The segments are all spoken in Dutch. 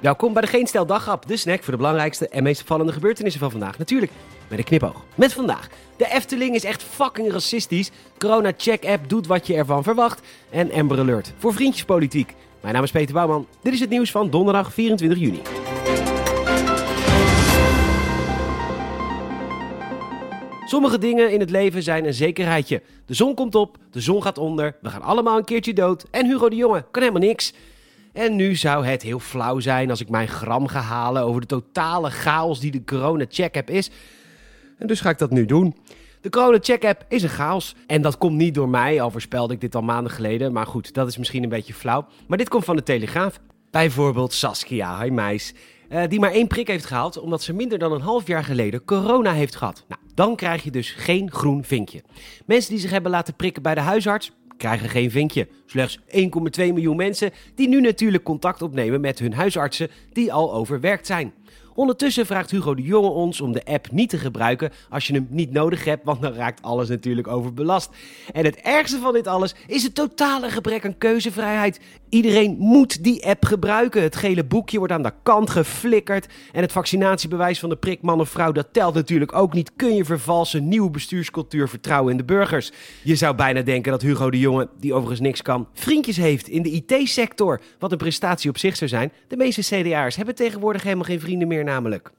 Welkom bij de Geen Stel Dagrap, de snack voor de belangrijkste en meest opvallende gebeurtenissen van vandaag. Natuurlijk met een knipoog. Met vandaag. De Efteling is echt fucking racistisch. Corona Check App doet wat je ervan verwacht. En Amber Alert voor vriendjespolitiek. Mijn naam is Peter Bouwman. Dit is het nieuws van donderdag 24 juni. Sommige dingen in het leven zijn een zekerheidje. De zon komt op, de zon gaat onder, we gaan allemaal een keertje dood en Hugo de Jonge kan helemaal niks. En nu zou het heel flauw zijn als ik mijn gram ga halen over de totale chaos die de Corona Check App is. En dus ga ik dat nu doen. De Corona Check App is een chaos. En dat komt niet door mij, al voorspelde ik dit al maanden geleden. Maar goed, dat is misschien een beetje flauw. Maar dit komt van de Telegraaf. Bijvoorbeeld Saskia, hi meis. Uh, die maar één prik heeft gehaald omdat ze minder dan een half jaar geleden corona heeft gehad. Nou, dan krijg je dus geen groen vinkje. Mensen die zich hebben laten prikken bij de huisarts, krijgen geen vinkje. Slechts 1,2 miljoen mensen die nu natuurlijk contact opnemen met hun huisartsen die al overwerkt zijn. Ondertussen vraagt Hugo de Jonge ons om de app niet te gebruiken als je hem niet nodig hebt, want dan raakt alles natuurlijk overbelast. En het ergste van dit alles is het totale gebrek aan keuzevrijheid. Iedereen moet die app gebruiken. Het gele boekje wordt aan de kant geflikkerd. En het vaccinatiebewijs van de prik man of vrouw, dat telt natuurlijk ook niet. Kun je vervalsen, nieuwe bestuurscultuur, vertrouwen in de burgers. Je zou bijna denken dat Hugo de Jonge, die overigens niks kan, vriendjes heeft in de IT-sector. Wat een prestatie op zich zou zijn. De meeste CDA'ers hebben tegenwoordig helemaal geen vrienden meer namelijk.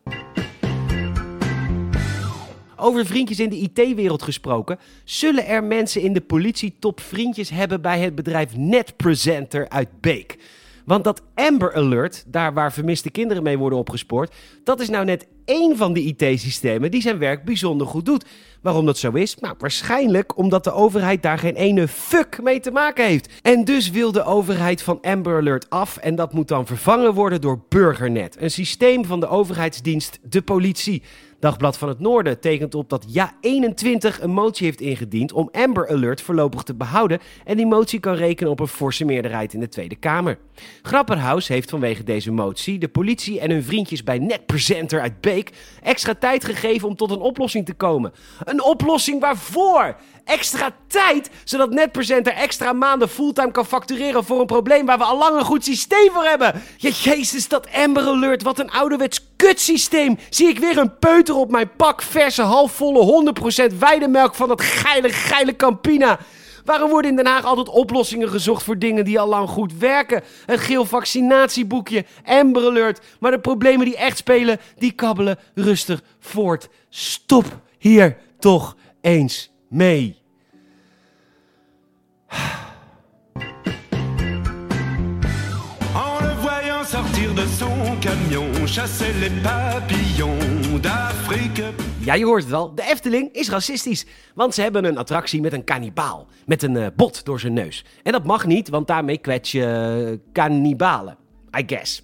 Over vriendjes in de IT-wereld gesproken, zullen er mensen in de politie top vriendjes hebben bij het bedrijf NetPresenter uit Beek. Want dat Amber Alert, daar waar vermiste kinderen mee worden opgespoord, dat is nou net één van de IT-systemen die zijn werk bijzonder goed doet. Waarom dat zo is? Nou, waarschijnlijk omdat de overheid daar geen ene fuck mee te maken heeft. En dus wil de overheid van Amber Alert af en dat moet dan vervangen worden door Burgernet. Een systeem van de overheidsdienst, de politie. Dagblad van het Noorden tekent op dat Ja21 een motie heeft ingediend om Amber Alert voorlopig te behouden en die motie kan rekenen op een forse meerderheid in de Tweede Kamer. Grapperhaus heeft vanwege deze motie de politie en hun vriendjes bij NetPresenter uit Beek extra tijd gegeven om tot een oplossing te komen. Een oplossing waarvoor? Extra tijd, zodat NetPresenter extra maanden fulltime kan factureren voor een probleem waar we al lang een goed systeem voor hebben. Ja, jezus, dat Amber Alert, wat een ouderwets kutsysteem. Zie ik weer een peuter op mijn pak verse, halfvolle 100% weidemelk van dat geile, geile Campina. Waarom worden in Den Haag altijd oplossingen gezocht voor dingen die al lang goed werken? Een geel vaccinatieboekje, Amber Alert. Maar de problemen die echt spelen, die kabbelen rustig voort. Stop hier toch eens mee. Les papillons d'Afrique. Ja, je hoort het wel. De Efteling is racistisch. Want ze hebben een attractie met een kannibaal. Met een eh, bot door zijn neus. En dat mag niet, want daarmee kwets je uh, kannibalen. I guess.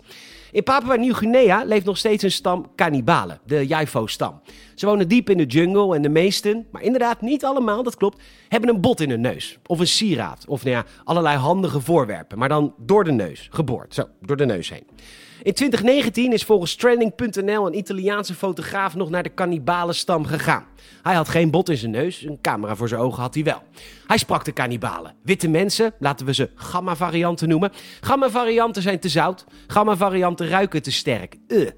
In Papua Nieuw-Guinea leeft nog steeds een stam kannibalen, de Jaifo-stam. Ze wonen diep in de jungle en de meesten, maar inderdaad niet allemaal, dat klopt, hebben een bot in hun neus. Of een sieraad, of nou ja, allerlei handige voorwerpen, maar dan door de neus, geboord, zo, door de neus heen. In 2019 is volgens Trending.nl een Italiaanse fotograaf nog naar de kannibalenstam gegaan. Hij had geen bot in zijn neus, een camera voor zijn ogen had hij wel. Hij sprak de kannibalen. Witte mensen, laten we ze gamma-varianten noemen. Gamma-varianten zijn te zout, gamma-varianten ruiken te sterk. Uh.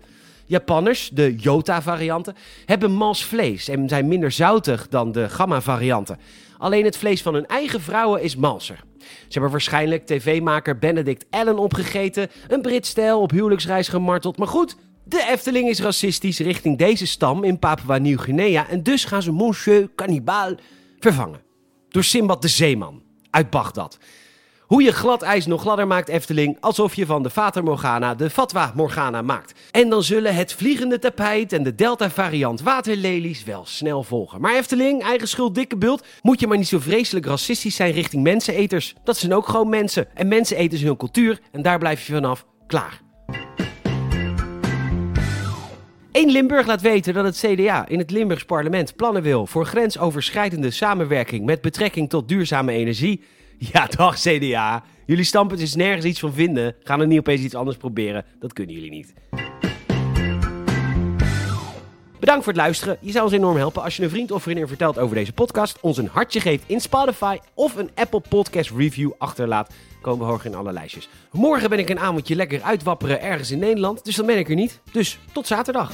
Japanners, de Jota-varianten, hebben mals vlees en zijn minder zoutig dan de gamma-varianten. Alleen het vlees van hun eigen vrouwen is malser. Ze hebben waarschijnlijk tv-maker Benedict Allen opgegeten, een Brit-stijl op huwelijksreis gemarteld. Maar goed, de Efteling is racistisch richting deze stam in Papua Nieuw-Guinea en dus gaan ze Monsieur Cannibal vervangen. Door Simbad de Zeeman uit Bagdad. Hoe je glad ijs nog gladder maakt Efteling, alsof je van de Fata Morgana de Fatwa Morgana maakt. En dan zullen het vliegende tapijt en de Delta variant waterlelies wel snel volgen. Maar Efteling, eigen schuld dikke bult, moet je maar niet zo vreselijk racistisch zijn richting menseneters. Dat zijn ook gewoon mensen. En mensen eten is hun cultuur en daar blijf je vanaf. Klaar. Eén Limburg laat weten dat het CDA in het Limburgs parlement plannen wil voor grensoverschrijdende samenwerking met betrekking tot duurzame energie. Ja, dag CDA. Jullie standpunt is nergens iets van vinden. Gaan er niet opeens iets anders proberen. Dat kunnen jullie niet. Bedankt voor het luisteren. Je zou ons enorm helpen als je een vriend of vriendin vertelt over deze podcast, ons een hartje geeft in Spotify of een Apple Podcast review achterlaat. Komen we hoog in alle lijstjes. Morgen ben ik een avondje lekker uitwapperen ergens in Nederland. Dus dan ben ik er niet. Dus tot zaterdag.